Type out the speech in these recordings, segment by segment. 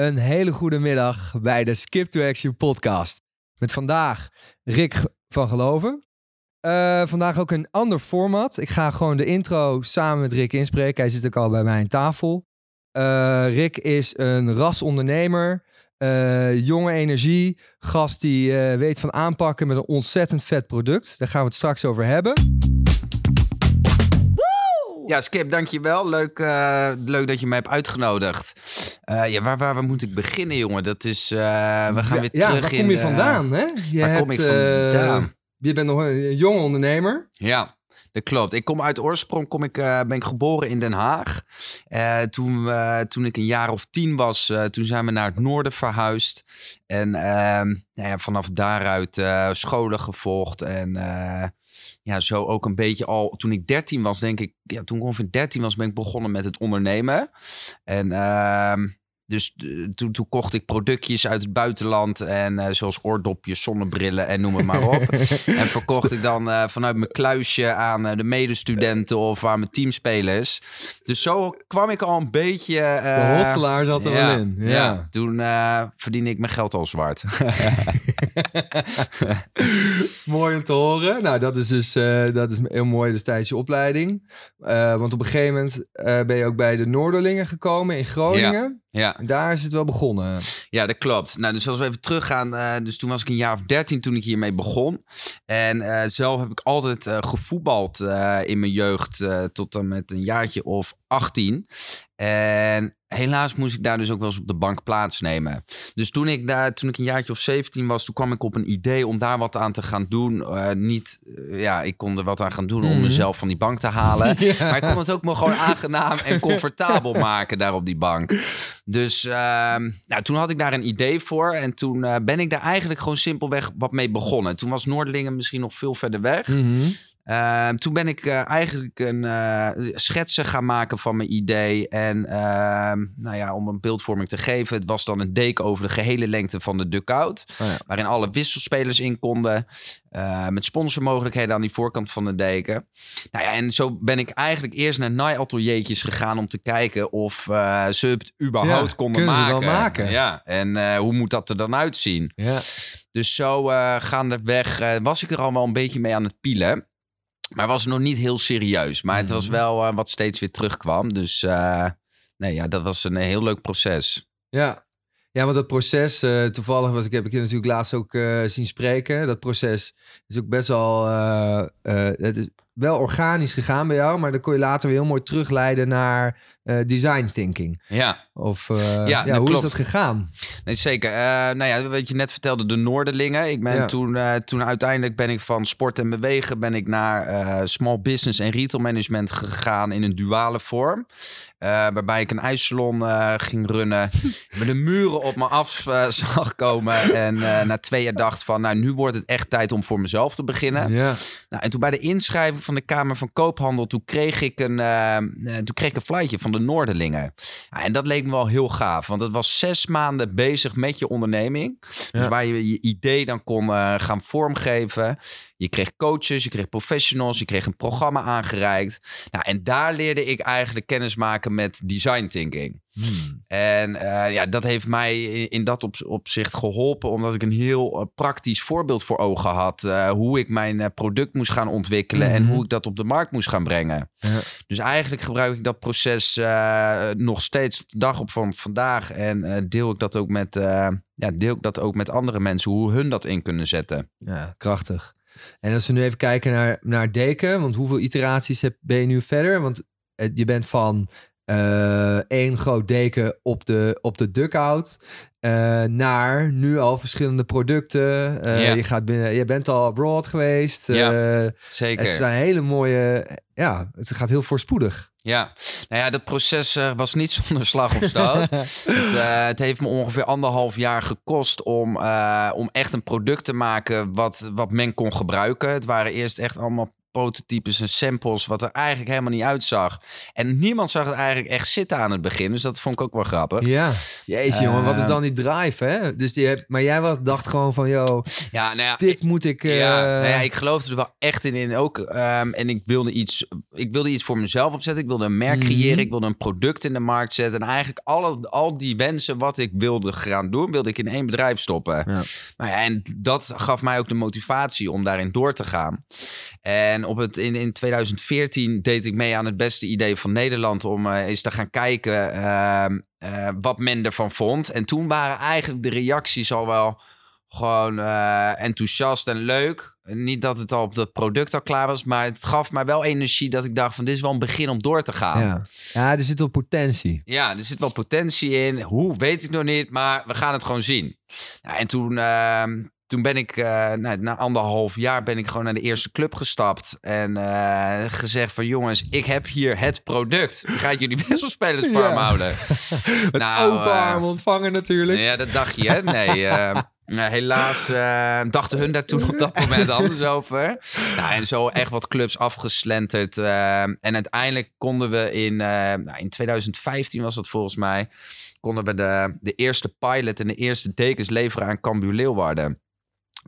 Een hele goede middag bij de Skip to Action podcast. Met vandaag Rick van Geloven. Uh, vandaag ook een ander format. Ik ga gewoon de intro samen met Rick inspreken. Hij zit ook al bij mij aan tafel. Uh, Rick is een rasondernemer. Uh, jonge energie. Gast die weet van aanpakken met een ontzettend vet product. Daar gaan we het straks over hebben. Ja, Skip, dankjewel. Leuk, uh, leuk dat je me hebt uitgenodigd. Uh, ja, waar, waar, waar, moet ik beginnen, jongen? Dat is, uh, we gaan weer ja, terug waar in... kom je vandaan, hè? Je waar hebt, kom ik vandaan? je bent nog een jonge ondernemer. Ja, dat klopt. Ik kom uit oorsprong, kom ik, ben ik geboren in Den Haag. toen, toen ik een jaar of tien was, toen zijn we naar het noorden verhuisd. En ehm, nou ja, vanaf daaruit scholen gevolgd en ja, zo ook een beetje al toen ik 13 was, denk ik, ja, toen ik ongeveer 13 was, ben ik begonnen met het ondernemen. En uh, dus uh, toen, toen kocht ik productjes uit het buitenland. En uh, zoals oordopjes, zonnebrillen en noem het maar op. en verkocht ik dan uh, vanuit mijn kluisje aan de medestudenten of aan mijn teamspelers. Dus zo kwam ik al een beetje... de hosselaar zat er ja, wel in. Ja. ja toen verdiende ik mijn geld al zwart. mooi om te horen. Nou, dat is dus dat is heel mooi dus tijdens je opleiding. want op een gegeven moment ben je ook bij de Noorderlingen gekomen in Groningen. Ja. ja. En daar is het wel begonnen. Ja, dat klopt. Nou, dus als we even teruggaan. Dus toen was ik een jaar of dertien toen ik hiermee begon. En zelf heb ik altijd gevoetbald in mijn jeugd tot en met een jaartje of 18. En helaas moest ik daar dus ook wel eens op de bank plaatsnemen. Dus toen ik daar, toen ik een jaartje of 17 was, toen kwam ik op een idee om daar wat aan te gaan doen. Uh, niet, uh, ja, ik kon er wat aan gaan doen om Mhm. mezelf van die bank te halen. Ja. Maar ik kon het ook me gewoon aangenaam en comfortabel maken daar op die bank. Dus ehm, nou, toen had ik daar een idee voor. En toen uh, ben ik daar eigenlijk gewoon simpelweg wat mee begonnen. Toen was Noordelingen misschien nog veel verder weg. Mhm. Uh, toen ben ik uh, eigenlijk een uh, schetsen gaan maken van mijn idee. En ehm, nou ja, om een beeldvorming te geven, het was dan een deken over de gehele lengte van de dugout. Oh ja. Waarin alle wisselspelers in konden. Uh, met sponsormogelijkheden aan die voorkant van de deken. Nou ja, en zo ben ik eigenlijk eerst naar naaiateliertjes gegaan om te kijken of ze het überhaupt Ja, konden maken. wel maken? Ja, en hoe moet dat er dan uitzien? Ja. Dus zo gaandeweg uh, was ik er al wel een beetje mee aan het pielen. Maar was nog niet heel serieus. Maar het was Mhm. wel uh, wat steeds weer terugkwam. Dus uh, nee, ja, dat was een heel leuk proces. Ja. Ja, want dat proces, uh, toevallig was ik, heb ik je natuurlijk laatst ook zien spreken. Dat proces is ook best wel, het is wel organisch gegaan bij jou, maar dan kon je later weer heel mooi terugleiden naar uh, design thinking. Ja. Of ja, ja, ja hoe klopt. is dat gegaan? Nee, zeker. Uh, nou ja, wat je net vertelde, de Noorderlingen. Ik ben Ja. toen, toen uiteindelijk ben ik van sport en bewegen ben ik naar small business en retail management gegaan in een duale vorm. Waarbij ik een ijssalon ging runnen. met de muren op me af zag komen. En na twee jaar dacht van, nou nu wordt het echt tijd om voor mezelf te beginnen. Ja. Nou, en toen bij de inschrijving van de Kamer van Koophandel, toen kreeg ik een, toen kreeg ik een flightje van de Noorderlingen. Ja, en dat leek me wel heel gaaf, want het was zes maanden bezig met je onderneming. Dus Ja. waar je je idee dan kon uh, gaan vormgeven. Je kreeg coaches, je kreeg professionals, je kreeg een programma aangereikt. Nou, en daar leerde ik eigenlijk kennis maken met design thinking. Hmm. En uh, ja, dat heeft mij in, dat op, opzicht geholpen, omdat ik een heel uh, praktisch voorbeeld voor ogen had. Uh, hoe ik mijn product moest gaan ontwikkelen Mhm. en hoe ik dat op de markt moest gaan brengen. Dus eigenlijk gebruik ik dat proces nog steeds de dag op van vandaag. En deel ik dat ook met, ja, deel ik dat ook met andere mensen, hoe hun dat in kunnen zetten. ja, krachtig. En als we nu even kijken naar, naar Deken, want hoeveel iteraties heb, ben je nu verder? Want eh, je bent van eh, één groot deken op de, op de dugout eh, naar nu al verschillende producten. Ja. je, gaat binnen, je bent al abroad geweest. Ja, Zeker. het zijn hele mooie... Ja, het gaat heel voorspoedig. Ja, nou ja, dat proces uh, was niet zonder slag of stoot. het, uh, het, heeft me ongeveer anderhalf jaar gekost om, uh, om echt een product te maken wat, wat men kon gebruiken. Het waren eerst echt allemaal prototypes en samples, wat er eigenlijk helemaal niet uitzag. En niemand zag het eigenlijk echt zitten aan het begin. Dus dat vond ik ook wel grappig. Ja, jeetje jongen, wat is Eh, dan die drive, hè? Dus die heb, maar jij was, dacht gewoon van, yo, Ja, nou ja, dit moet ik... eh, Ja, nou ja, ik geloofde er wel echt in. in ook, ehm, en ik wilde, iets, ik wilde iets voor mezelf opzetten. Ik wilde een merk Mhm. creëren. Ik wilde een product in de markt zetten. En eigenlijk alle, al die wensen wat ik wilde gaan doen, wilde ik in één bedrijf stoppen. Ja. Nou ja, en dat gaf mij ook de motivatie om daarin door te gaan. En op het, in, in 2014 deed ik mee aan het beste idee van Nederland om eh, eens te gaan kijken ehm, eh, wat men ervan vond. En toen waren eigenlijk de reacties al wel gewoon eh, enthousiast en leuk. Niet dat het al op het product al klaar was, maar het gaf mij wel energie dat ik dacht van dit is wel een begin om door te gaan. ja. ja, er zit wel potentie. Ja, er zit wel potentie in. Hoe, weet ik nog niet, maar we gaan het gewoon zien. Nou, en toen, ehm, toen ben ik, eh, nou, na anderhalf jaar ben ik gewoon naar de eerste club gestapt. En eh, gezegd van jongens, ik heb hier het product. Ik ga jullie wisselspelersfarm Ja. houden. Met Nou, open eh, armen ontvangen natuurlijk. Ja, dat dacht je, hè? Nee, nou, helaas dachten hun daar toen op dat moment anders over. Nou, en zo echt wat clubs afgeslenterd. en uiteindelijk konden we in, nou, in 2015 was dat volgens mij, konden we de, de eerste pilot en de eerste dekens leveren aan Cambuur Leeuwarden.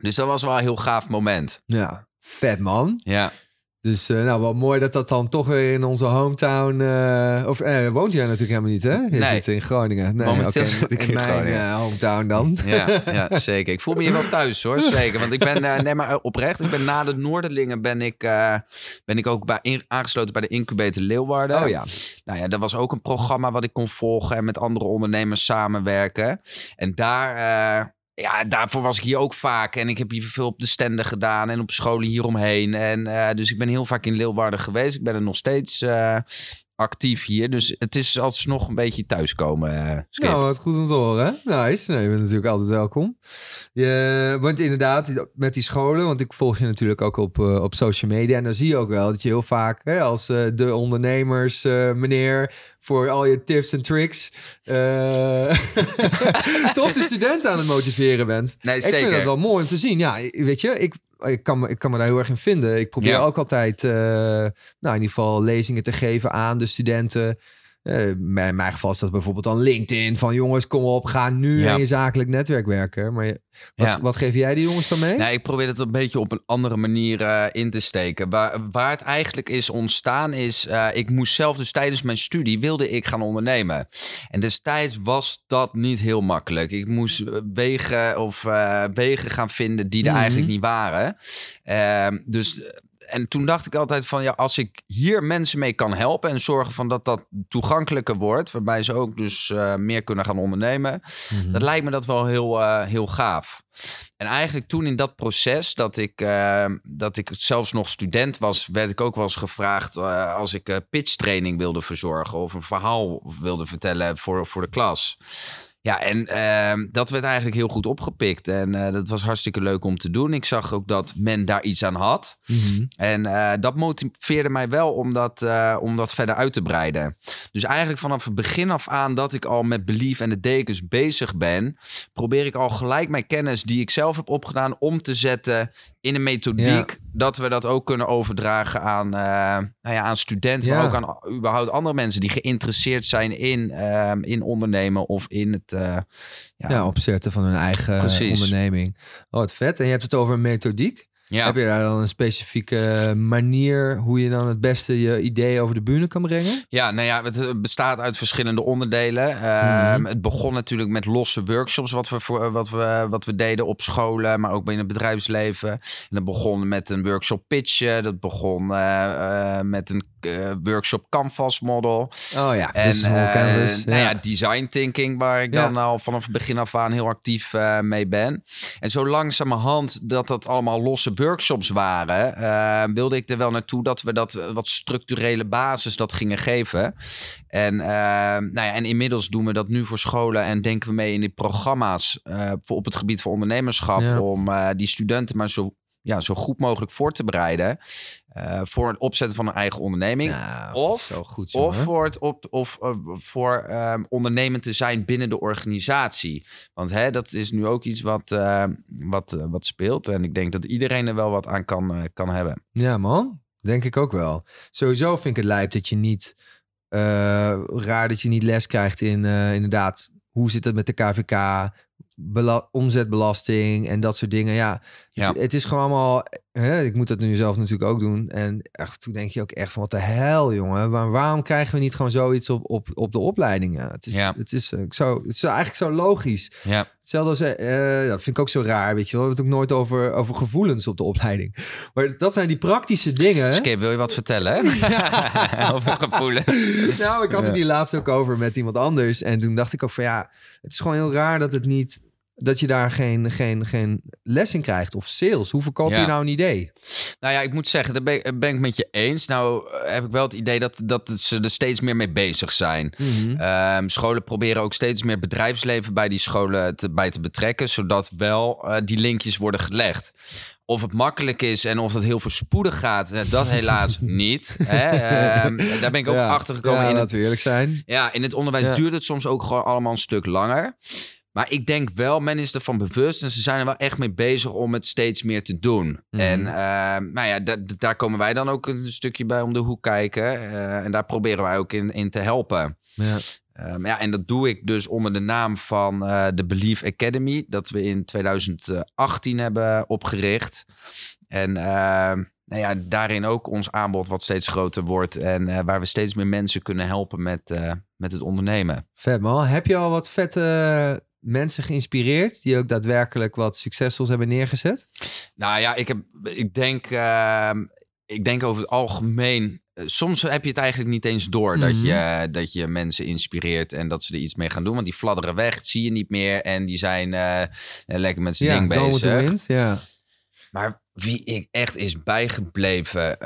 Dus dat was wel een heel gaaf moment. Ja, vet man. Ja, Dus eh, nou, wel mooi dat dat dan toch weer in onze hometown... eh, of eh, woont jij natuurlijk helemaal niet, hè? Je Nee. zit in Groningen. Nee, Momenteel in in mijn hometown dan. ja, ja, zeker. Ik voel me hier wel thuis hoor, zeker. Want ik ben, nee maar oprecht, ik ben na de Noorderlingen ben ik, ben ik ook bij, in- aangesloten bij de Incubator Leeuwarden. Oh ja. Nou ja, dat was ook een programma wat ik kon volgen en met andere ondernemers samenwerken. En daar, ja, daarvoor was ik hier ook vaak. En ik heb hier veel op de stenden gedaan en op scholen hieromheen. En eh, dus ik ben heel vaak in Leeuwarden geweest. Ik ben er nog steeds eh, actief hier. Dus het is alsnog een beetje thuiskomen. eh Skip. Nou, wat goed om te horen. hè? Nice. Nee, je bent natuurlijk altijd welkom. Je, want inderdaad, met die scholen, want ik volg je natuurlijk ook op, eh, op social media. En dan zie je ook wel dat je heel vaak hè, als eh, de ondernemers, meneer, voor al je tips en tricks, toch de studenten aan het motiveren bent. Nee, Ik vind zeker. dat wel mooi om te zien. Ja, weet je, ik, ik, kan, me, ik kan me daar heel erg in vinden. Ik probeer Ja. ook altijd, eh, nou in ieder geval, lezingen te geven aan de studenten. Eh, in mijn geval is dat bijvoorbeeld dan LinkedIn. Van jongens, kom op, ga nu Ja. in je zakelijk netwerk werken. Maar je- wat, Ja. wat geef jij die jongens dan mee? Nee, ik probeer het een beetje op een andere manier eh, in te steken. Waar, waar het eigenlijk is ontstaan is... eh, ik moest zelf dus tijdens mijn studie wilde ik gaan ondernemen. En destijds was dat niet heel makkelijk. Ik moest wegen of wegen gaan vinden die er Mhm. eigenlijk niet waren. Ehm, dus... En toen dacht ik altijd van ja, als ik hier mensen mee kan helpen en zorgen van dat dat toegankelijker wordt, waarbij ze ook dus eh, meer kunnen gaan ondernemen, Mhm. dat lijkt me dat wel heel, eh, heel gaaf. En eigenlijk toen in dat proces, dat ik, eh, dat ik zelfs nog student was, werd ik ook wel eens gevraagd als ik pitchtraining wilde verzorgen of een verhaal wilde vertellen voor, voor de klas. Ja, en ehm, dat werd eigenlijk heel goed opgepikt. En eh, dat was hartstikke leuk om te doen. Ik zag ook dat men daar iets aan had. Mhm. En eh, dat motiveerde mij wel om dat, eh, om dat verder uit te breiden. Dus eigenlijk vanaf het begin af aan dat ik al met Belief en de dekens bezig ben, probeer ik al gelijk mijn kennis die ik zelf heb opgedaan om te zetten in een methodiek. Dat we dat ook kunnen overdragen aan, eh, nou ja, aan studenten, Ja. maar ook aan überhaupt andere mensen die geïnteresseerd zijn in, ehm, in ondernemen of in het. eh, ja, Ja, opzetten van hun eigen Precies. onderneming. Oh, wat vet. En je hebt het over een methodiek. Ja. Heb je daar dan een specifieke manier hoe je dan het beste je ideeën over de bühne kan brengen? Ja, nou ja, het eh, bestaat uit verschillende onderdelen. Ehm, Mhm. Het begon natuurlijk met losse workshops, wat we, voor, wat, we, wat we deden op scholen, maar ook binnen het bedrijfsleven. En dat begon met een workshop pitchen. Dat begon eh, eh, met een eh, workshop canvas model. Oh ja, En eh, canvas. nou ja. design thinking, waar ik dan al vanaf het begin af aan heel actief eh, mee ben. En zo langzamerhand dat dat allemaal losse workshops waren, eh, wilde ik er wel naartoe dat we dat eh, wat structurele basis dat gingen geven. En, eh, nou ja, en inmiddels doen we dat nu voor scholen en denken we mee in die programma's eh, voor op het gebied van ondernemerschap Ja. om eh, die studenten maar zo, ja, zo goed mogelijk voor te bereiden eh, voor het opzetten van een eigen onderneming. Nou, Of- zo goed, Of voor, het op, of, eh, voor ehm, ondernemend te zijn binnen de organisatie. Want hè, dat is nu ook iets wat, eh, wat, wat speelt. En ik denk dat iedereen er wel wat aan kan, kan hebben. Ja, man. denk ik ook wel. Sowieso vind ik het lijp dat je niet... raar dat je niet les krijgt in inderdaad... Hoe zit het met de KVK? Bela- omzetbelasting en dat soort dingen. Ja, Ja. Het, het is gewoon allemaal... Hè, ik moet dat nu zelf natuurlijk ook doen. En echt, toen denk je ook echt van... Wat de hel, jongen. Maar waarom krijgen we niet gewoon zoiets op, op, op de opleidingen? Het is, Ja. het, is, eh, zo, het is eigenlijk zo logisch. Ja. Hetzelfde als, eh, dat vind ik ook zo raar, weet je wel. We hebben het ook nooit over, over gevoelens op de opleiding. Maar dat zijn die praktische dingen. Skip, wil je wat vertellen? Over gevoelens. Nou, ik had het hier laatst ook over met iemand anders. En toen dacht ik ook van ja, het is gewoon heel raar dat het niet... Dat je daar geen, geen, geen les in krijgt. Of sales. Hoe verkoop Ja. je nou een idee? Nou ja, ik moet zeggen, daar ben, ik- ben ik met je eens. Nou eh, heb ik wel het idee dat, dat ze er steeds meer mee bezig zijn. Ehm, scholen proberen ook steeds meer bedrijfsleven bij die scholen te, bij te betrekken, zodat wel eh, die linkjes worden gelegd. Of het makkelijk is en of het heel voorspoedig gaat, eh, dat helaas niet. Hè? Ehm, daar ben ik ook Ja. achter gekomen. Ja, in, het, eerlijk zijn. ja, in het onderwijs duurt het soms ook gewoon allemaal een stuk langer. Maar ik denk wel, men is ervan bewust en ze zijn er wel echt mee bezig om het steeds meer te doen. Mhm. En ehm, nou ja, da- da- daar komen wij dan ook een stukje bij om de hoek kijken. Eh, en daar proberen wij ook in, in te helpen. Ja. Um, ja, en dat doe ik dus onder de naam van eh, de Belief Academy, dat we in 2018 hebben opgericht. En nou ja, daarin ook ons aanbod wat steeds groter wordt en eh, waar we steeds meer mensen kunnen helpen met, eh, met het ondernemen. Vet man. Heb je al wat vette mensen geïnspireerd... die ook daadwerkelijk wat succesvols hebben neergezet? Nou ja, ik, heb, ik, denk, ehm, ik denk over het algemeen. eh, Soms heb je het eigenlijk niet eens door dat, Mhm. je, dat je mensen inspireert en dat ze er iets mee gaan doen. Want die fladderen weg, zie je niet meer. En die zijn eh, lekker met zijn ding bezig. wind. Ja. Maar wie ik echt is bijgebleven.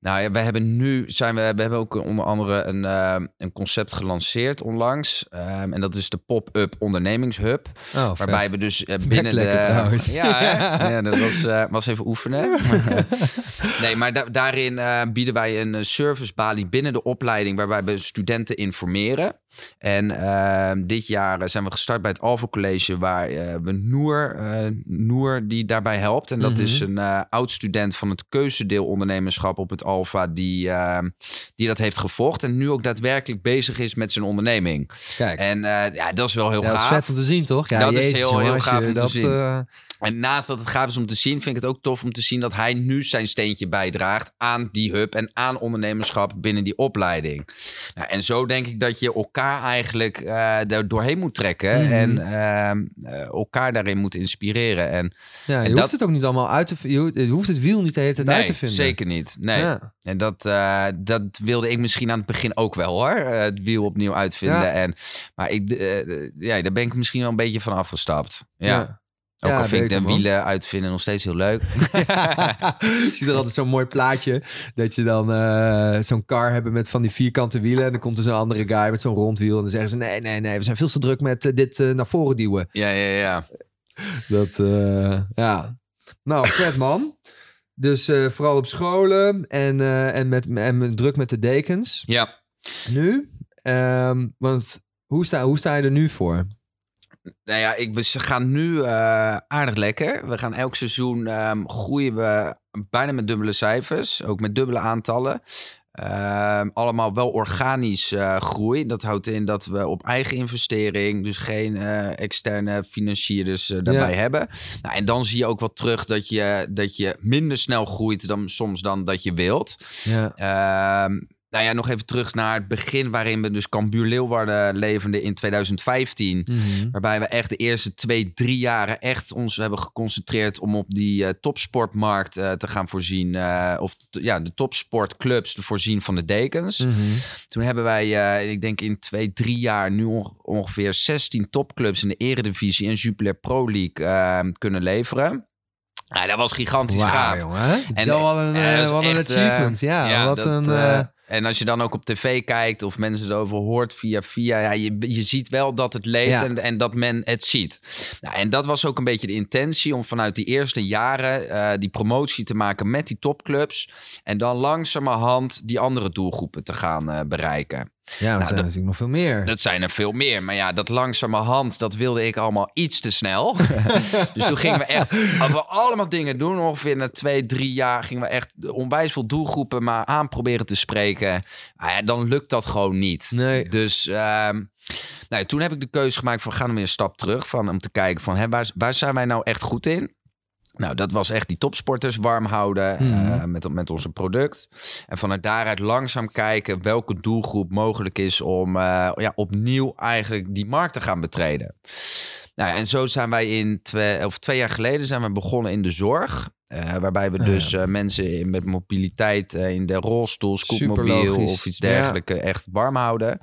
Nou ja, we hebben nu zijn we, we hebben ook onder andere een, ehm, een concept gelanceerd onlangs. Ehm, en dat is de pop-up ondernemingshub. Oh, vet. Waarbij we dus eh, binnen de. trouwens. Ja? Ja. ja. dat was, eh, was even oefenen. nee, maar da- daarin eh, bieden wij een eh, servicebalie binnen de opleiding. waarbij we studenten informeren. En ehm, dit jaar eh, zijn we gestart bij het Alpha College. waar eh, we Noor, eh, Noor die daarbij helpt. En dat Mhm. is een eh, oud student van het keuzedeel ondernemerschap op het Alpha. die, ehm, die dat heeft gevolgd. En nu ook daadwerkelijk bezig is met zijn onderneming. Kijk, En ja, dat is wel heel ja, dat is gaaf. vet om te zien, toch? Ja, Dat is heel- heel gaaf om te dat, zien. Eh, En naast dat het gaaf is om te zien, vind ik het ook tof om te zien dat hij nu zijn steentje bijdraagt aan die hub en aan ondernemerschap binnen die opleiding. Nou, en zo denk ik dat je elkaar eigenlijk eh daar doorheen moet trekken Mhm. en ehm, eh, elkaar daarin moet inspireren. En ja, je En hoeft dat- het ook niet allemaal uit te v- je hoeft, je hoeft het wiel niet de hele tijd nee, uit te vinden. zeker niet. Nee. Ja. En dat, eh, dat wilde ik misschien aan het begin ook wel hoor. eh, het wiel opnieuw uitvinden. Ja. En, maar ik, eh, ja, daar ben ik misschien wel een beetje van afgestapt. Ja. Ja. Ook Ja, al vind ik de wielen uitvinden nog steeds heel leuk. Je ziet er altijd zo'n mooi plaatje. Dat je dan eh, zo'n car hebben met van die vierkante wielen. En dan komt er zo'n andere guy met zo'n rondwiel. En dan zeggen ze: Nee, nee, nee, we zijn veel te druk met eh, dit eh, naar voren duwen. Ja, ja, ja. Dat, ja. Nou, vet man. Dus vooral op scholen en, en, met, en met- druk met de dekens. Ja, Nu, ehm, want hoe sta, hoe sta je er nu voor? Nou ja, ik, we gaan nu eh, aardig lekker. We gaan elk seizoen ehm, groeien we bijna met dubbele cijfers. Ook met dubbele aantallen. Ehm, allemaal wel organisch eh, groei. Dat houdt in dat we op eigen investering, dus geen eh, externe financierders daarbij Ja. hebben. Nou, en dan zie je ook wat terug dat je, dat je minder snel groeit dan soms dan dat je wilt. Ja. Nou ja, nog even terug naar het begin waarin we dus Cambuur Leeuwarden leverden in 2015. Mhm. Waarbij we echt de eerste twee, drie jaren echt ons hebben geconcentreerd om op die eh, topsportmarkt eh, te gaan voorzien. eh, of ja, de topsportclubs te voorzien van de dekens. Mhm. Toen hebben wij, ik denk in twee, drie jaar, nu onge- ongeveer 16 topclubs in de Eredivisie en Jupiler Pro League kunnen leveren. Nou, dat was gigantisch Wauw, gaaf. jongen. En, wat een, dat wat een eh, achievement. ja, wat een... en als je dan ook op tv kijkt of mensen erover hoort via via, ja, je, je ziet wel dat het leeft Ja. en, en dat men het ziet. Nou, en dat was ook een beetje de intentie om vanuit die eerste jaren eh, die promotie te maken met die topclubs en dan langzamerhand die andere doelgroepen te gaan eh, bereiken. Ja, dat Nou, zijn dat- natuurlijk nog veel meer. Dat zijn er veel meer. Maar ja, dat langzamerhand, dat wilde ik allemaal iets te snel. dus toen gingen we echt we allemaal dingen doen. Ongeveer na twee, drie jaar gingen we echt onwijs veel doelgroepen maar aan proberen te spreken. Ja, dan lukt dat gewoon niet. Nee. Dus ehm, nou, toen heb ik de keuze gemaakt van gaan we weer een stap terug. Van, om te kijken van hè, waar, waar zijn wij nou echt goed in? Nou, dat was echt die topsporters warm houden Mhm. eh, met, met onze product. En vanuit daaruit langzaam kijken welke doelgroep mogelijk is om eh, ja, opnieuw eigenlijk die markt te gaan betreden. Nou, en zo zijn wij in twee, of twee jaar geleden zijn we begonnen in de zorg. Eh, waarbij we dus eh, mensen met mobiliteit eh, in de rolstoel, scootmobiel of iets dergelijks echt warm houden.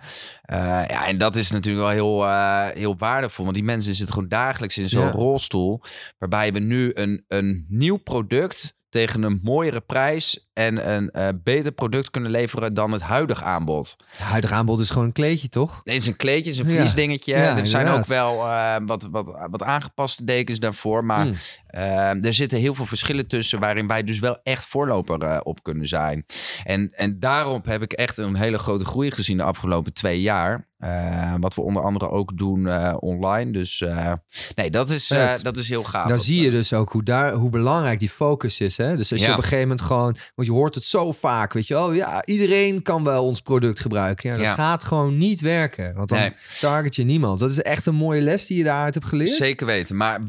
Ja, en dat is natuurlijk wel heel, heel waardevol. Want die mensen zitten gewoon dagelijks in zo'n Ja. rolstoel. Waarbij we nu een, een nieuw product tegen een mooiere prijs en een beter product kunnen leveren dan het huidige aanbod. Het huidige aanbod is gewoon een kleedje, toch? Dit is een kleedje, is een vliesdingetje. Ja, er zijn ook wel wat, wat, wat aangepaste dekens daarvoor. Maar Mm. Eh, er zitten heel veel verschillen tussen waarin wij dus wel echt voorloper eh, op kunnen zijn. En, en daarop heb ik echt een hele grote groei gezien de afgelopen twee jaar. Eh, wat we onder andere ook doen eh, online. Dus eh, nee, dat is, dat is heel gaaf. Dan zie je dus ook hoe, daar, hoe belangrijk die focus is. Hè? Dus als je op een gegeven moment gewoon... Want je hoort het zo vaak, weet je Oh ja, iedereen kan wel ons product gebruiken. Ja, dat Ja. gaat gewoon niet werken. Want dan Nee. target je niemand. Dat is echt een mooie les die je daaruit hebt geleerd. Zeker weten. Maar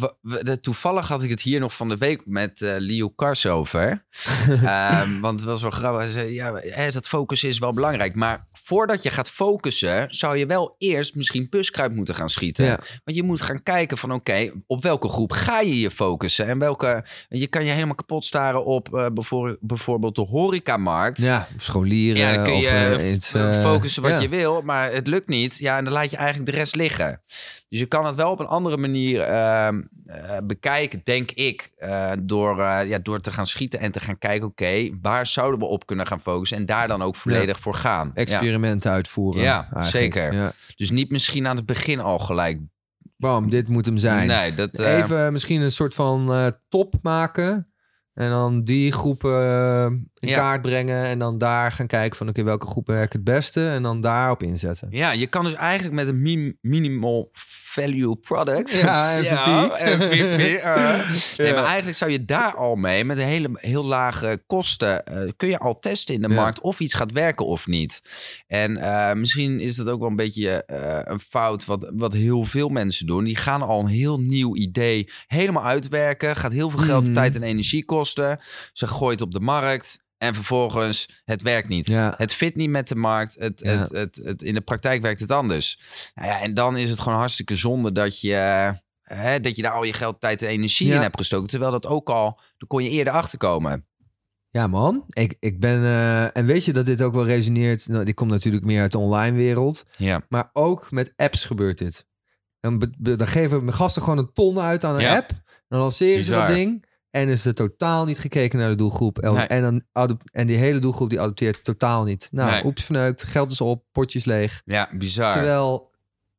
toevallig had ik het hier nog van de week met eh Leo Kars over. Ehm, want het was wel grappig. Hij zei, ja, hè, dat focussen is wel belangrijk. Maar voordat je gaat focussen, zou je wel eerst misschien buskruid moeten gaan schieten. Ja. Want je moet gaan kijken van oké, op welke groep ga je je focussen? En welke, je kan je helemaal kapot staren op eh, bijvoor- bijvoorbeeld de horecamarkt. Ja, scholieren Ja, dan kun je of eh, iets, focussen wat ja. je wil, maar het lukt niet. Ja, en dan laat je eigenlijk de rest liggen. Dus je kan het wel op een andere manier ehm, eh, bekijken, denk ik. eh, door, eh, ja, door te gaan schieten en te gaan kijken, oké, waar zouden we op kunnen gaan focussen? En daar dan ook volledig voor gaan. Ja. Experimenten uitvoeren. Ja, eigenlijk. zeker. Ja. Dus niet misschien aan het begin al gelijk. Bam, dit moet hem zijn. Nee, dat... Even misschien een soort van top maken. En dan die groepen in Ja. kaart brengen. En dan daar gaan kijken van oké, welke groepen werken het beste. En dan daarop inzetten. Ja, je kan dus eigenlijk met een min- minimal value product. Ja, MVP. MVP, uh. Nee, maar eigenlijk zou je daar al mee, met een hele heel lage kosten, eh, kun je al testen in de markt of iets gaat werken of niet. En eh, misschien is dat ook wel een beetje eh, een fout wat, wat heel veel mensen doen. Die gaan al een heel nieuw idee helemaal uitwerken. Gaat heel veel geld, Mhm. tijd en energie kosten. Ze gooien het op de markt. En vervolgens, het werkt niet. Ja. Het fit niet met de markt. Het, Ja. het, het, het, in de praktijk werkt het anders. Nou ja, en dan is het gewoon hartstikke zonde dat je, hè, dat je daar al je geld, tijd en energie in hebt gestoken. Terwijl dat ook al, daar kon je eerder achter komen. Ja, man. Ik, ik ben. eh, en weet je dat dit ook wel resoneert? Nou, die komt natuurlijk meer uit de online wereld. Ja. Maar ook met apps gebeurt dit. Dan, dan geven mijn gasten gewoon een ton uit aan een app. Dan lanceren ze dat ding. En is er totaal niet gekeken naar de doelgroep. En, Nee. en, dan adop- en die hele doelgroep die adopteert totaal niet. Nou, Nee. oeps verneukt. Geld is op. Potjes leeg. Ja, bizar. Terwijl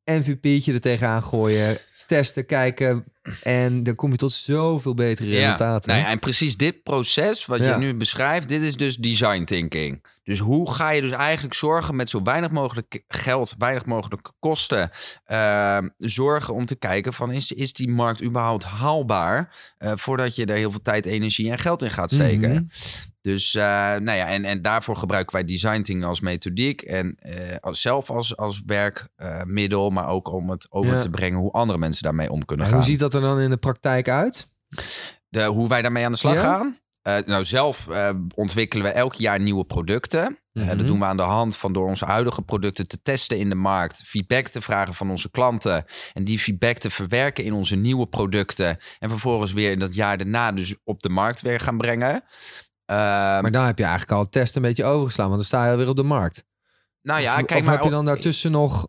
MVP'tje er tegenaan gooien. Testen, kijken. En dan kom je tot zoveel betere resultaten. Nou ja, en precies dit proces wat Ja. je nu beschrijft, dit is dus design thinking. Dus hoe ga je dus eigenlijk zorgen met zo weinig mogelijk geld, weinig mogelijk kosten, ehm, zorgen om te kijken van is, is die markt überhaupt haalbaar eh, voordat je er heel veel tijd, energie en geld in gaat steken. Mhm. Dus eh, nou ja, en, en daarvoor gebruiken wij design thinking als methodiek en eh, als, zelf als, als werkmiddel, maar ook om het over Ja. te brengen hoe andere mensen daarmee om kunnen En gaan hoe ziet dat er dan in de praktijk uit? de, hoe wij daarmee aan de slag Ja? gaan. Eh, nou, zelf eh, ontwikkelen we elk jaar nieuwe producten. Eh, Mhm. dat doen we aan de hand van door onze huidige producten te testen in de markt, feedback te vragen van onze klanten en die feedback te verwerken in onze nieuwe producten en vervolgens weer in dat jaar daarna dus op de markt weer gaan brengen. Ehm, Maar dan heb je eigenlijk al het test een beetje overgeslaan. Want dan sta je alweer op de markt. nou ja, of, kijk of maar. heb je dan daartussen nog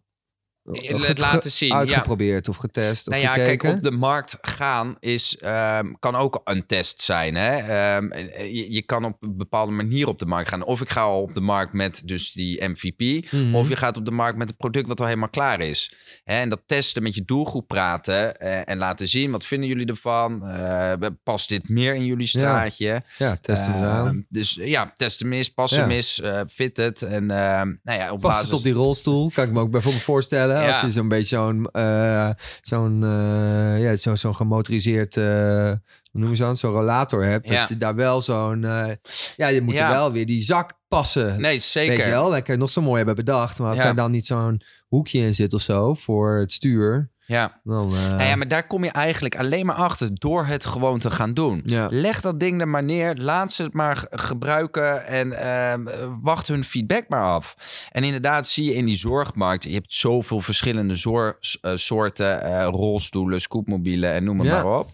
het ge- laten zien, ja. Uitgeprobeerd of getest of Nou ja, gekeken? kijk, op de markt gaan is, ehm, kan ook een test zijn. Hè? Ehm, je, je kan op een bepaalde manier op de markt gaan. Of ik ga al op de markt met dus die MVP. Mhm. Of je gaat op de markt met een product wat al helemaal klaar is. Hè? En dat testen met je doelgroep praten eh, en laten zien. Wat vinden jullie ervan? Eh, past dit meer in jullie straatje? Ja, test hem eens Ehm. Dus ja, test hem eens, pas Ja. hem eens, eh, fit het. En nou ja, op basis... het op die rolstoel? Kan ik me ook bijvoorbeeld voorstellen. Als je zo'n beetje zo'n eh, zo'n eh, ja, zo, zo'n gemotoriseerd, eh, hoe noemen ze dat? Zo'n rollator hebt. Ja. Dat je daar wel zo'n, ja, je moet er wel weer die zak passen. Nee, Weet zeker. je wel? Lekker nog zo mooi hebben bedacht. Maar als daar dan niet zo'n hoekje in zit of zo voor het stuur, Ja. dan... eh, Nou ja, maar daar kom je eigenlijk alleen maar achter door het gewoon te gaan doen. Ja. Leg dat ding er maar neer, laat ze het maar gebruiken en ehm, eh, wacht hun feedback maar af. En inderdaad zie je in die zorgmarkt, je hebt zoveel verschillende zor- s- eh, soorten eh, rolstoelen, scootmobielen en noem het Ja. maar op.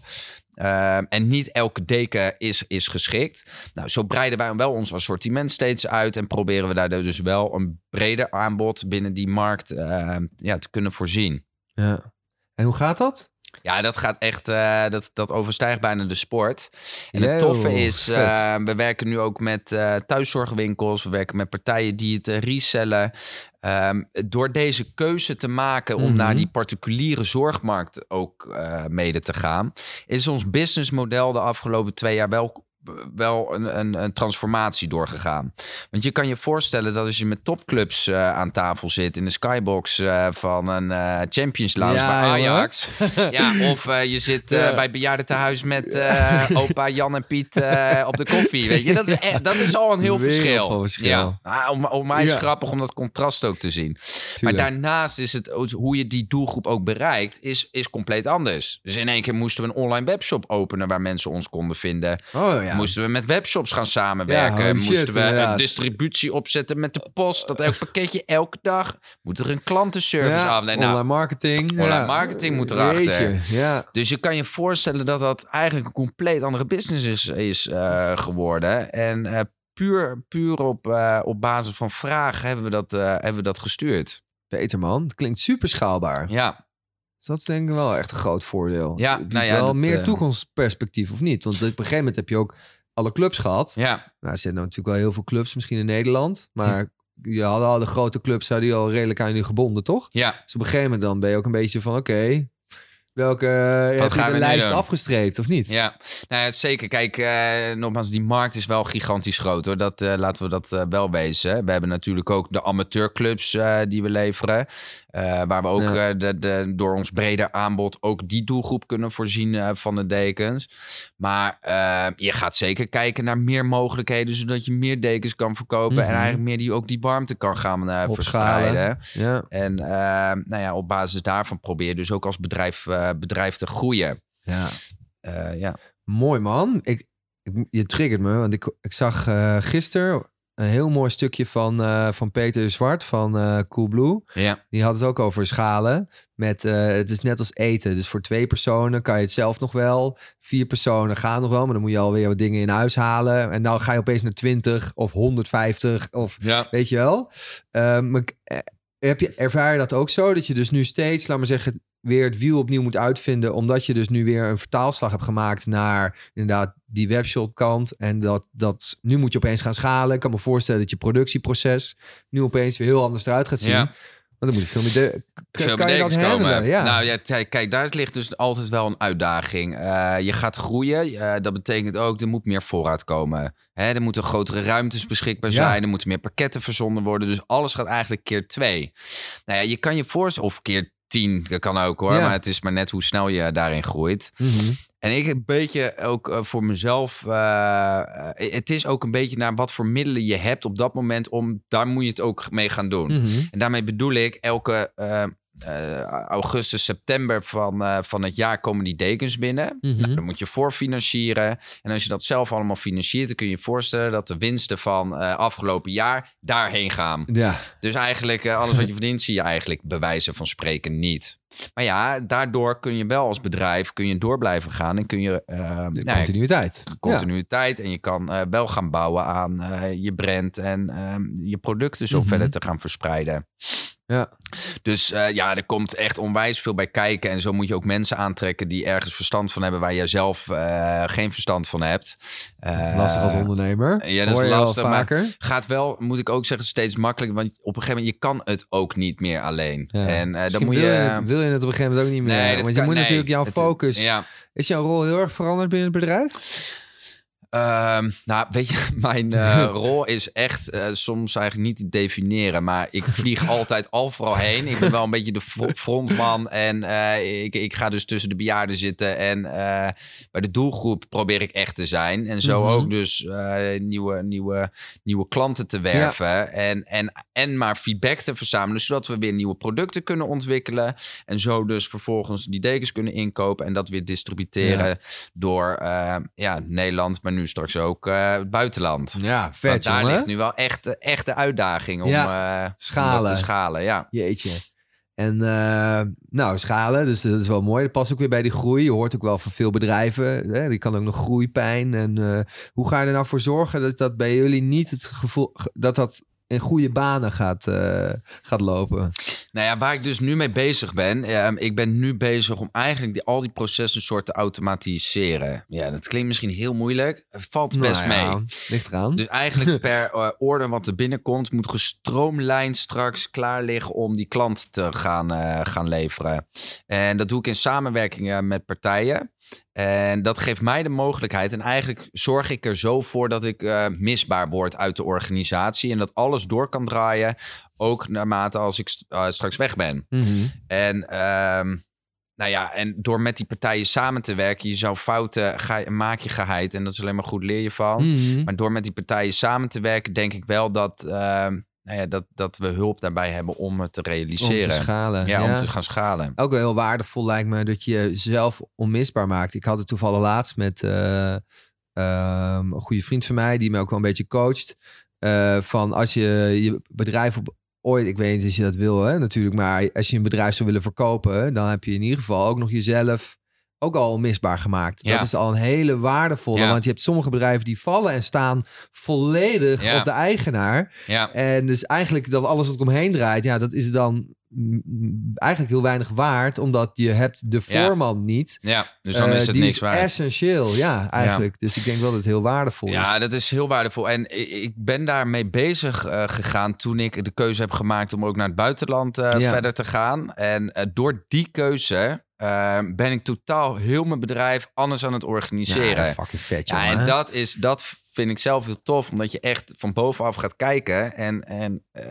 Ehm, en niet elke deken is, is geschikt. Nou, zo breiden wij wel ons assortiment steeds uit en proberen we daar dus wel een breder aanbod binnen die markt ehm, ja, te kunnen voorzien. ja. En hoe gaat dat? Ja, dat gaat echt, eh, dat, dat overstijgt bijna de sport. En het toffe is, eh, we werken nu ook met eh, thuiszorgwinkels. We werken met partijen die het resellen. Ehm, door deze keuze te maken om Mhm. naar die particuliere zorgmarkt ook mede te gaan, is ons businessmodel de afgelopen twee jaar wel wel een, een, een transformatie doorgegaan. Want je kan je voorstellen dat als je met topclubs eh, aan tafel zit in de skybox eh, van een eh, Champions Lounge Ja, bij jongen. Ajax. ja, of je zit bij bejaardentehuis met eh, opa Jan en Piet op de koffie. Weet je, dat is, echt- dat is al een heel verschil. Ja. Ah, om, om mij is Ja. grappig om dat contrast ook te zien. Maar Tuurlijk. daarnaast is het hoe je die doelgroep ook bereikt, is, is compleet anders. Dus in één keer moesten we een online webshop openen waar mensen ons konden vinden. Oh ja. Moesten we met webshops gaan samenwerken. Ja, shit, moesten we een distributie opzetten met de post. Dat elk pakketje elke dag moet er een klantenservice ja, afnemen. Nou, online marketing. online marketing moet erachter. Jeetje, Ja. dus je kan je voorstellen dat dat eigenlijk een compleet andere business is, is eh, geworden. En eh, puur, puur op, eh, op basis van vragen hebben we dat, hebben we dat gestuurd. Beter man. Klinkt super schaalbaar. Ja, Dus dat is denk ik wel echt een groot voordeel. Ja, het nou ja, wel dat, meer eh, toekomstperspectief of niet? Want op een gegeven moment heb je ook alle clubs gehad. ja, Nou, er zijn natuurlijk wel heel veel clubs misschien in Nederland. Maar je hadden al de grote clubs hadden die al redelijk aan je gebonden, toch? ja. Dus op een gegeven moment dan ben je ook een beetje van... Oké, welke eh, heb je de lijst afgestreept of niet? Ja, nou ja, zeker. Kijk, eh, nogmaals, die markt is wel gigantisch groot hoor. Dat, eh, laten we dat wel wezen. We hebben natuurlijk ook de amateurclubs die we leveren. waar we ook Ja. de, de, door ons breder aanbod ook die doelgroep kunnen voorzien van de dekens. Maar je gaat zeker kijken naar meer mogelijkheden, zodat je meer dekens kan verkopen. Mhm. En eigenlijk meer die ook die warmte kan gaan verspreiden. Ja. En nou ja, op basis daarvan probeer je dus ook als bedrijf, eh, bedrijf te groeien. ja. Eh, ja. Mooi man. Ik, ik, je triggert me, want ik, ik zag eh gisteren een heel mooi stukje van, van Peter Zwart van eh Coolblue. ja. Die had het ook over schalen. Met, het is net als eten. Dus voor twee personen kan je het zelf nog wel. Vier personen gaan nog wel, maar dan moet je alweer wat dingen in huis halen. En dan ga je opeens naar 20 of 150 of Ja. weet je wel. Maar heb je, ervaar je dat ook zo? Dat je dus nu steeds, laat maar zeggen, weer het wiel opnieuw moet uitvinden. Omdat je dus nu weer een vertaalslag hebt gemaakt naar inderdaad die webshop kant. En dat, dat nu moet je opeens gaan schalen. Ik kan me voorstellen dat je productieproces nu opeens weer heel anders eruit gaat zien. Ja. Want dan moet je veel meer... De, veel kan je dat komen. Ja. Nou ja, kijk, daar ligt dus altijd wel een uitdaging. Eh, je gaat groeien. Eh, dat betekent ook, er moet meer voorraad komen. Hè, er moeten grotere ruimtes beschikbaar Ja. zijn. Er moeten meer pakketten verzonden worden. Dus alles gaat eigenlijk keer twee. Nou ja, je kan je voorstellen, of keer tien, dat kan ook hoor. Ja. Maar het is maar net hoe snel je daarin groeit. Mhm. En ik een beetje ook eh, voor mezelf. eh, eh, het is ook een beetje naar wat voor middelen je hebt op dat moment. Om daar moet je het ook mee gaan doen. Mhm. En daarmee bedoel ik, elke eh, augustus, september van, eh, van het jaar komen die dekens binnen. Mhm. Nou, dan moet je voorfinancieren. En als je dat zelf allemaal financiert, dan kun je je voorstellen dat de winsten van eh, afgelopen jaar daarheen gaan. Ja, Dus eigenlijk, alles wat je verdient, zie je eigenlijk bewijzen van spreken niet. Maar ja, daardoor kun je wel als bedrijf kun je door blijven gaan en kun je uh, de nou, continuïteit. Continuïteit. En je kan uh, wel gaan bouwen aan uh, je brand en ehm, je producten zo mm -hmm. verder te gaan verspreiden. Ja. Dus uh, ja, er komt echt onwijs veel bij kijken. En zo moet je ook mensen aantrekken die ergens verstand van hebben waar je zelf uh, geen verstand van hebt. Uh, lastig als ondernemer. Ja, dat is lastig. Maar gaat wel, moet ik ook zeggen, steeds makkelijker. Want op een gegeven moment, je kan het ook niet meer alleen. Ja. En dan moet je... Wil je, het, wil je het op een gegeven moment ook niet meer? Nee, want kan, je moet nee, natuurlijk jouw het, focus... Ja. Is jouw rol heel erg veranderd binnen het bedrijf? Um, nou, weet je, mijn uh, rol is echt uh, soms eigenlijk niet te definiëren. Maar ik vlieg altijd overal heen. Ik ben wel een beetje de frontman. En uh, ik, ik ga dus tussen de bejaarden zitten. En bij de doelgroep probeer ik echt te zijn. En zo mm -hmm. ook dus nieuwe, nieuwe, nieuwe klanten te werven. Ja. En, en, en maar feedback te verzamelen. Zodat we weer nieuwe producten kunnen ontwikkelen. En zo dus vervolgens die dekens kunnen inkopen. En dat weer distributeren ja. door ja, Nederland. Maar nu straks ook uh, het buitenland. Ja, vet Want daar jongen. ligt nu wel echt, echt de uitdaging om, ja. uh, schalen. om te schalen. Ja. Jeetje. En uh, nou, schalen, dus dat is wel mooi. Dat past ook weer bij die groei. Je hoort ook wel van veel bedrijven. Hè, die kan ook nog groeipijn. En hoe ga je er nou voor zorgen dat dat bij jullie niet het gevoel... dat dat in goede banen gaat, uh, gaat lopen. Nou ja, waar ik dus nu mee bezig ben. Uh, ik ben nu bezig om eigenlijk die, al die processen soort te automatiseren. Ja, dat klinkt misschien heel moeilijk. Het valt best nou ja, mee. Ligt eraan. Dus eigenlijk per uh, order wat er binnenkomt... moet gestroomlijnd straks klaar liggen om die klant te gaan, uh, gaan leveren. En dat doe ik in samenwerking met partijen. En dat geeft mij de mogelijkheid. En eigenlijk zorg ik er zo voor dat ik uh, misbaar word uit de organisatie. En dat alles door kan draaien. Ook naarmate als ik uh, straks weg ben. Mm -hmm. En, uh, nou ja, en door met die partijen samen te werken. Je zou fouten ga, maak je geheid. En dat is alleen maar goed leer je van. Mm -hmm. Maar door met die partijen samen te werken. Denk ik wel dat ehm, nou ja, dat, dat we hulp daarbij hebben om het te realiseren. Om te schalen. Ja, om te gaan schalen. Ook wel heel waardevol lijkt me dat je jezelf onmisbaar maakt. Ik had het toevallig laatst met uh, uh, een goede vriend van mij, die me ook wel een beetje coacht. Uh, van als je je bedrijf op ooit, ik weet niet of je dat wil hè, natuurlijk, maar als je een bedrijf zou willen verkopen, dan heb je in ieder geval ook nog jezelf ook al onmisbaar gemaakt. Ja. Dat is al een hele waardevolle. Ja. Want je hebt sommige bedrijven die vallen en staan volledig Ja. op de eigenaar. Ja, En dus eigenlijk dat alles wat omheen draait, ja, dat is dan eigenlijk heel weinig waard, omdat je hebt de Ja. voorman niet. ja. dus dan Eh, is het die niks is waard. essentieel, ja, eigenlijk. Dus ik denk wel dat het heel waardevol is. Ja, dat is heel waardevol. En ik ben daarmee bezig eh, gegaan toen ik de keuze heb gemaakt om ook naar het buitenland eh, Ja. verder te gaan. En door die keuze eh, ben ik totaal heel mijn bedrijf anders aan het organiseren. Ja, fucking vet, Ja, en dat, is, dat vind ik zelf heel tof, omdat je echt van bovenaf gaat kijken. En, en eh,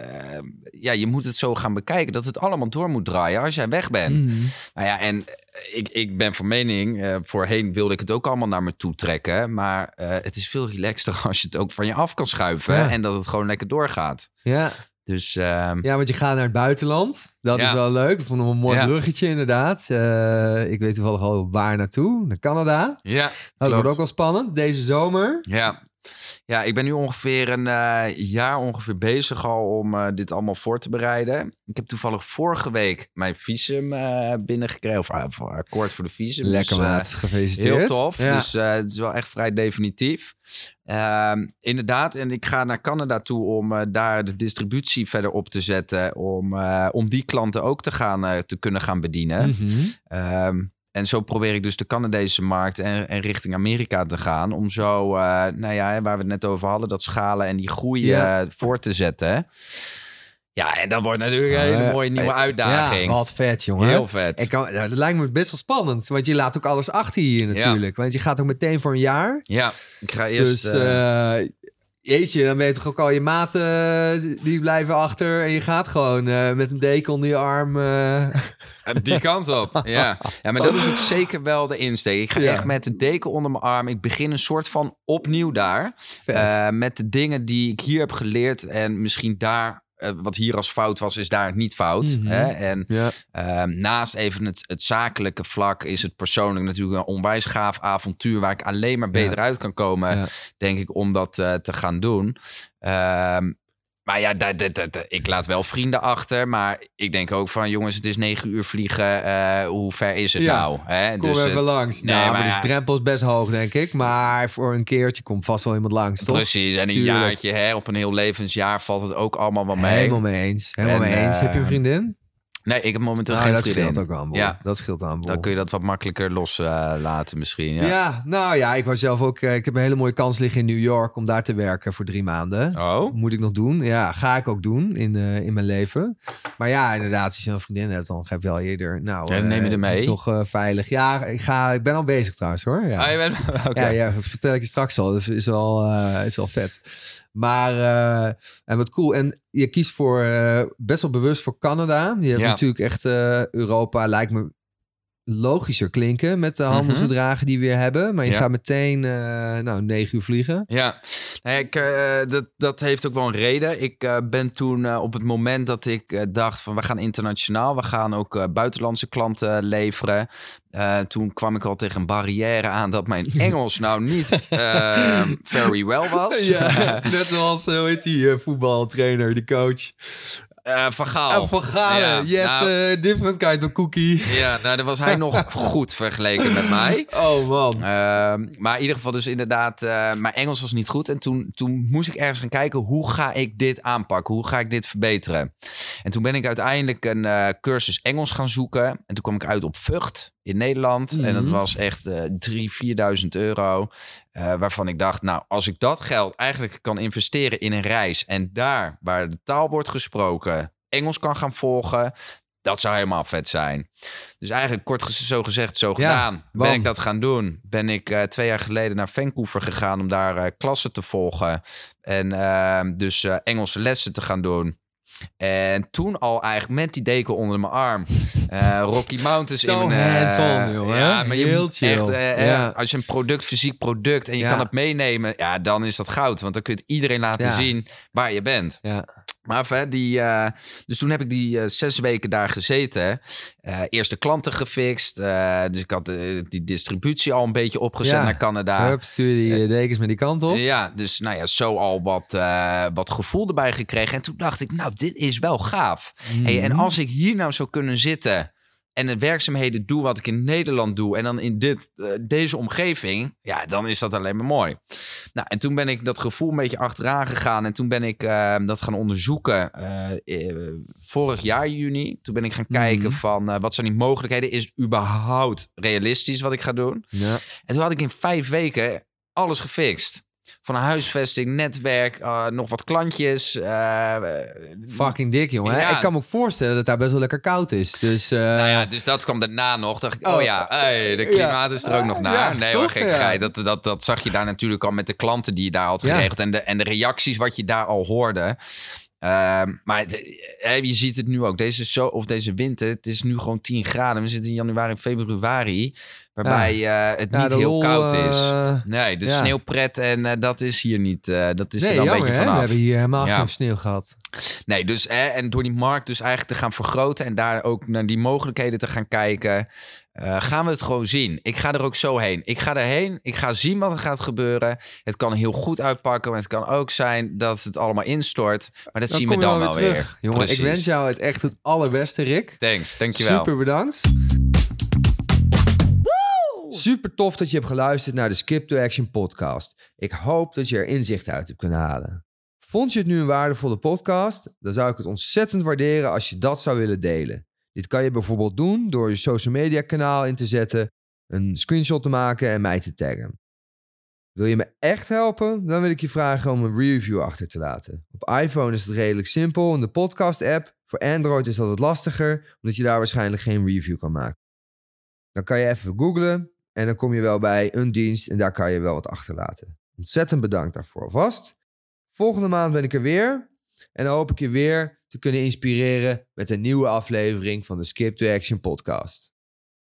ja, je moet het zo gaan bekijken dat het allemaal door moet draaien als jij weg bent. Mhm. Nou ja, en ik, ik ben van mening, eh, voorheen wilde ik het ook allemaal naar me toe trekken. Maar eh, het is veel relaxter als je het ook van je af kan schuiven. Ja. En dat het gewoon lekker doorgaat. Ja. Dus ehm, ja, want je gaat naar het buitenland. Dat Ja. is wel leuk. Ik vond hem een mooi Ja. bruggetje, inderdaad. Eh, ik weet toevallig al waar naartoe. Naar Canada. ja, Nou, dat wordt ook wel spannend. Deze zomer. Ja. Ja, ik ben nu ongeveer een eh, jaar ongeveer bezig al om eh, dit allemaal voor te bereiden. Ik heb toevallig vorige week mijn visum eh, binnengekregen. Of, uh, akkoord voor de visum. Lekker Dus, eh, maat. Gefeliciteerd. Heel tof. Ja. Dus het is wel echt vrij definitief. Ehm, inderdaad, en ik ga naar Canada toe om daar de distributie verder op te zetten. Om, om die klanten ook te, gaan, te kunnen gaan bedienen. Ehm, en zo probeer ik dus de Canadese markt en, en richting Amerika te gaan. Om zo, eh, nou ja, waar we het net over hadden, dat schalen en die groei Ja. eh, voor te zetten. Ja, en dat wordt natuurlijk een hele Eh, mooie nieuwe uitdaging. Ja, wat vet, jongen. Heel vet. Ik kan, dat lijkt me best wel spannend. Want je laat ook alles achter hier natuurlijk. Want je gaat ook meteen voor een jaar. Ja, ik ga eerst... dus jeetje, dan weet je toch ook al je maten eh, die blijven achter. En je gaat gewoon eh, met een deken onder je arm. eh, Die kant op, ja. Ja, maar dat is ook zeker wel de insteek. Ik ga Ja. echt met de deken onder mijn arm. Ik begin een soort van opnieuw daar. met de dingen die ik hier heb geleerd. En misschien daar, wat hier als fout was, is daar niet fout. Mhm. Hè? En ja. Ehm, naast even het, het zakelijke vlak is het persoonlijk natuurlijk een onwijs gaaf avontuur waar ik alleen maar beter uit kan komen, Ja. denk ik, om dat eh, te gaan doen. Ehm, maar ja, dat, dat, dat- ik laat wel vrienden achter. Maar ik denk ook van, jongens, het is negen uur vliegen. eh, hoe ver is het Ja, nou? Hè? Kom Dus even het- langs. Nee, nou, maar maar de ja. drempel is best hoog, denk ik. Maar voor een keertje komt vast wel iemand langs, toch? Precies, en een Tuurlijk. jaartje hè, op een heel levensjaar valt het ook allemaal wel mee. Helemaal mee eens. Helemaal En, mee eens. Heb je een eh, vriendin? Nee, ik heb momenteel Nou, geen dat vriendin. scheelt ook aan. Ja. Dat scheelt aan boel. Dan kun je dat wat makkelijker loslaten laten misschien. ja. Ja. nou ja, ik wou zelf ook... eh, ik heb een hele mooie kans liggen in New York om daar te werken voor drie maanden. Oh? Moet ik nog doen? Ja, ga ik ook doen in, eh, in mijn leven. Maar ja, inderdaad, als je een vriendin hebt, dan heb je al eerder... Nou, Ja, neem je eh, er Het mee. is toch eh, veilig. Ja, ik, ga, ik ben al bezig trouwens hoor. Ja. Ah, je bent... Oké. Ja, ja, dat vertel ik je straks al. Dat is eh, is wel vet. Maar, eh, en wat cool. En je kiest voor, eh, best wel bewust voor Canada. Je hebt Ja. natuurlijk echt eh, Europa, lijkt me logischer klinken met de handelsverdragen die we weer hebben. Maar je Mhm. Ja. gaat meteen, eh, nou, negen uur vliegen. Ja, nee, ik, eh, dat, dat heeft ook wel een reden. Ik eh, ben toen op het moment dat ik dacht van we gaan internationaal, we gaan ook buitenlandse klanten leveren. toen kwam ik al tegen een barrière aan dat mijn Engels nou niet very well was. net zoals, hoe heet die voetbaltrainer, de coach. Eh, van Gaal. Van. Ja, yes, nou- eh, different kind of cookie. Ja, nou, dan was hij nog goed vergeleken met mij. Oh man. Ehm, maar in ieder geval dus inderdaad, eh, mijn Engels was niet goed. En toen, toen moest ik ergens gaan kijken, hoe ga ik dit aanpakken? Hoe ga ik dit verbeteren? En toen ben ik uiteindelijk een eh, cursus Engels gaan zoeken. En toen kwam ik uit op Vught in Nederland. En dat Mhm. was echt eh 3.000, 4.000 euro. Eh, waarvan ik dacht, nou, als ik dat geld eigenlijk kan investeren in een reis... en daar, waar de taal wordt gesproken, Engels kan gaan volgen... dat zou helemaal vet zijn. Dus eigenlijk kort zo gezegd, zo Ja, gedaan. Ben ik dat gaan doen. Ben ik eh, twee jaar geleden naar Vancouver gegaan om daar klassen te volgen. En ehm, dus Engelse lessen te gaan doen. En toen al eigenlijk met die deken onder mijn arm. eh, Rocky Mountains in hands-on, joh, Ja, maar je Heel chill. echt... eh, Ja. Als je een product, fysiek product... en je Ja. kan het meenemen... Ja, dan is dat goud. Want dan kun je het iedereen laten zien waar je bent. Ja. Maar enfin, die, eh, dus toen heb ik die eh, zes weken daar gezeten. Eh eerste klanten gefixt. dus ik had die distributie al een beetje opgezet Ja. naar Canada. Hup, stuur die dekens met die kant op. Ja, dus nou ja, zo al wat, wat gevoel erbij gekregen. En toen dacht ik, nou, dit is wel gaaf. Hey, en Mhm. als ik hier nou zou kunnen zitten en de werkzaamheden doe wat ik in Nederland doe en dan in dit, eh, deze omgeving, ja, dan is dat alleen maar mooi. Nou, en toen ben ik dat gevoel een beetje achteraan gegaan en toen ben ik eh, dat gaan onderzoeken eh, vorig jaar juni. Toen ben ik gaan kijken Mhm. van wat zijn die mogelijkheden? Is het überhaupt realistisch wat ik ga doen? Ja. En toen had ik in vijf weken alles gefixt. Van een huisvesting, netwerk, eh, nog wat klantjes. eh, Fucking dik, jongen. Ja. Ik kan me ook voorstellen dat daar best wel lekker koud is. Dus, eh, Nou ja, dus dat kwam daarna nog. Dacht ik, oh, Oh, ja, hey, de klimaat is er ook nog naar. Ja, nee, toch? hoor. Dat, dat, dat zag je daar natuurlijk al met de klanten die je daar had geregeld. En, de, en de reacties wat je daar al hoorde. Ehm, maar het- eh, je ziet het nu ook. Deze, zo, of deze winter, het is nu gewoon 10 graden. We zitten in januari februari. Waarbij eh, het ja, niet heel koud is. eh, Nee, de ja. sneeuwpret en dat is hier niet. dat is nee, er wel een beetje hè? We vanaf. hebben hier helemaal geen sneeuw gehad. Nee, dus eh, en door die markt dus eigenlijk te gaan vergroten en daar ook naar die mogelijkheden te gaan kijken, eh, gaan we het gewoon zien. Ik ga er ook zo heen. Ik ga erheen. Ik ga zien wat er gaat gebeuren. Het kan heel goed uitpakken, maar het kan ook zijn dat het allemaal instort. Maar dat zien we dan wel weer weer. terug. Jongen, ik wens jou het echt het allerbeste, Rick. Thanks, dankjewel. Super bedankt. Super tof dat je hebt geluisterd naar de Skip to Action podcast. Ik hoop dat je er inzicht uit hebt kunnen halen. Vond je het nu een waardevolle podcast? Dan zou ik het ontzettend waarderen als je dat zou willen delen. Dit kan je bijvoorbeeld doen door je social media kanaal in te zetten, een screenshot te maken en mij te taggen. Wil je me echt helpen? Dan wil ik je vragen om een review achter te laten. Op iPhone is het redelijk simpel in de podcast-app. Voor Android is dat wat lastiger, omdat je daar waarschijnlijk geen review kan maken. Dan kan je even googlen en dan kom je wel bij een dienst en daar kan je wel wat achterlaten. Ontzettend bedankt daarvoor alvast. Volgende maand ben ik er weer en dan hoop ik je weer te kunnen inspireren met een nieuwe aflevering van de Skip to Action podcast.